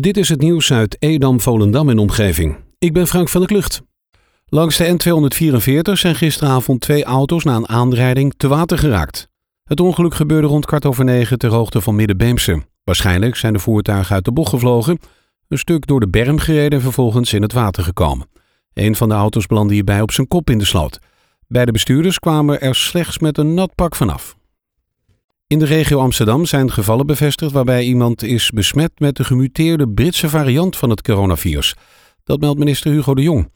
Dit is het nieuws uit Edam, Volendam en omgeving. Ik ben Frank van der Klucht. Langs de N244 zijn gisteravond twee auto's na een aanrijding te water geraakt. Het ongeluk gebeurde rond kwart over negen ter hoogte van Middenbeemse. Waarschijnlijk zijn de voertuigen uit de bocht gevlogen, een stuk door de berm gereden en vervolgens in het water gekomen. Een van de auto's belandde hierbij op zijn kop in de sloot. Beide bestuurders kwamen er slechts met een nat pak vanaf. In de regio Amsterdam zijn gevallen bevestigd waarbij iemand is besmet met de gemuteerde Britse variant van het coronavirus. Dat meldt minister Hugo de Jong.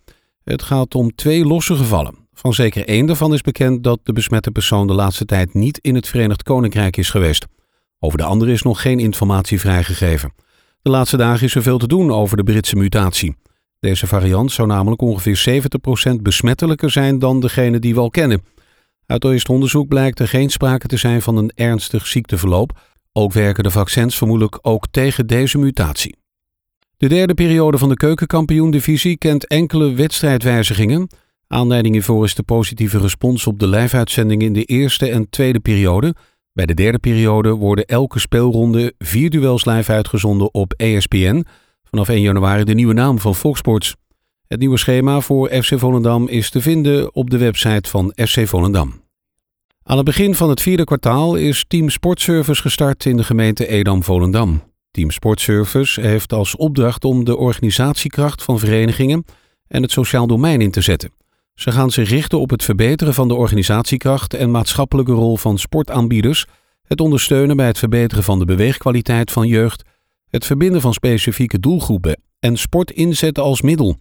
Het gaat om twee losse gevallen. Van zeker één daarvan is bekend dat de besmette persoon de laatste tijd niet in het Verenigd Koninkrijk is geweest. Over de andere is nog geen informatie vrijgegeven. De laatste dagen is er veel te doen over de Britse mutatie. Deze variant zou namelijk ongeveer 70% besmettelijker zijn dan degene die we al kennen. Uit eerst onderzoek blijkt er geen sprake te zijn van een ernstig ziekteverloop. Ook werken de vaccins vermoedelijk ook tegen deze mutatie. De derde periode van de keukenkampioen-divisie kent enkele wedstrijdwijzigingen. Aanleiding hiervoor is de positieve respons op de live-uitzending in de eerste en tweede periode. Bij de derde periode worden elke speelronde vier duels live uitgezonden op ESPN. Vanaf 1 januari de nieuwe naam van Fox Sports. Het nieuwe schema voor FC Volendam is te vinden op de website van FC Volendam. Aan het begin van het vierde kwartaal is Team Sportservice gestart in de gemeente Edam-Volendam. Team Sportservice heeft als opdracht om de organisatiekracht van verenigingen en het sociaal domein in te zetten. Ze gaan zich richten op het verbeteren van de organisatiekracht en maatschappelijke rol van sportaanbieders, het ondersteunen bij het verbeteren van de beweegkwaliteit van jeugd, het verbinden van specifieke doelgroepen en sport inzetten als middel.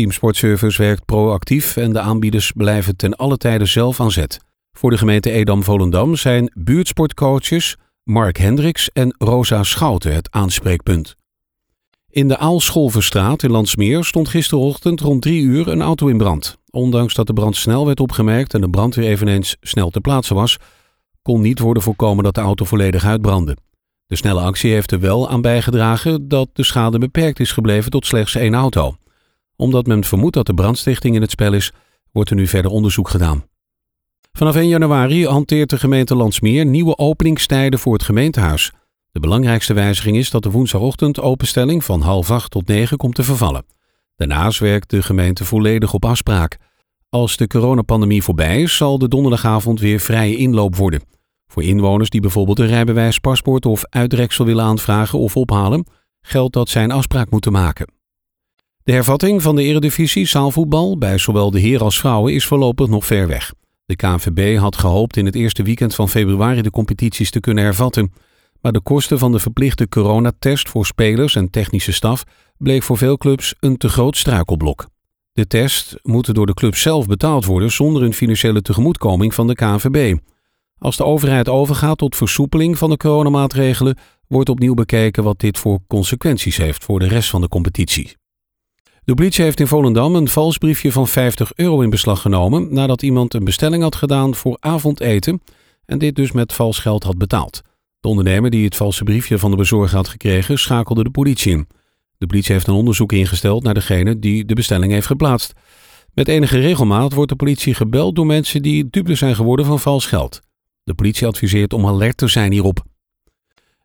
Team Sportservice werkt proactief en de aanbieders blijven ten alle tijde zelf aan zet. Voor de gemeente Edam-Volendam zijn buurtsportcoaches Mark Hendricks en Rosa Schouten het aanspreekpunt. In de Aalscholverstraat in Landsmeer stond gisterochtend rond drie uur een auto in brand. Ondanks dat de brand snel werd opgemerkt en de brandweer eveneens snel te plaatsen was, kon niet worden voorkomen dat de auto volledig uitbrandde. De snelle actie heeft er wel aan bijgedragen dat de schade beperkt is gebleven tot slechts één auto omdat men vermoedt dat de brandstichting in het spel is, wordt er nu verder onderzoek gedaan. Vanaf 1 januari hanteert de gemeente Landsmeer nieuwe openingstijden voor het gemeentehuis. De belangrijkste wijziging is dat de woensdagochtend openstelling van half acht tot negen komt te vervallen. Daarnaast werkt de gemeente volledig op afspraak. Als de coronapandemie voorbij is, zal de donderdagavond weer vrije inloop worden. Voor inwoners die bijvoorbeeld een rijbewijs, paspoort of uitreksel willen aanvragen of ophalen, geldt dat zij een afspraak moeten maken. De hervatting van de eredivisie zaalvoetbal bij zowel de heren als vrouwen is voorlopig nog ver weg. De KNVB had gehoopt in het eerste weekend van februari de competities te kunnen hervatten. Maar de kosten van de verplichte coronatest voor spelers en technische staf bleek voor veel clubs een te groot struikelblok. De test moet door de club zelf betaald worden zonder een financiële tegemoetkoming van de KNVB. Als de overheid overgaat tot versoepeling van de coronamaatregelen, wordt opnieuw bekeken wat dit voor consequenties heeft voor de rest van de competitie. De politie heeft in Volendam een vals briefje van 50 euro in beslag genomen nadat iemand een bestelling had gedaan voor avondeten en dit dus met vals geld had betaald. De ondernemer die het valse briefje van de bezorger had gekregen schakelde de politie in. De politie heeft een onderzoek ingesteld naar degene die de bestelling heeft geplaatst. Met enige regelmaat wordt de politie gebeld door mensen die dupe zijn geworden van vals geld. De politie adviseert om alert te zijn hierop.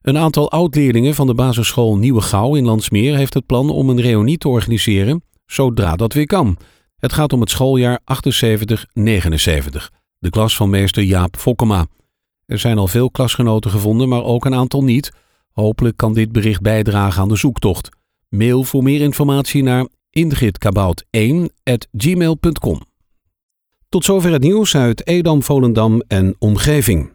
Een aantal oud-leerlingen van de basisschool Nieuwe Gouw in Landsmeer heeft het plan om een reunie te organiseren zodra dat weer kan. Het gaat om het schooljaar 78-79, de klas van meester Jaap Fokkema. Er zijn al veel klasgenoten gevonden, maar ook een aantal niet. Hopelijk kan dit bericht bijdragen aan de zoektocht. Mail voor meer informatie naar ingridkabout1.gmail.com Tot zover het nieuws uit Edam, Volendam en omgeving.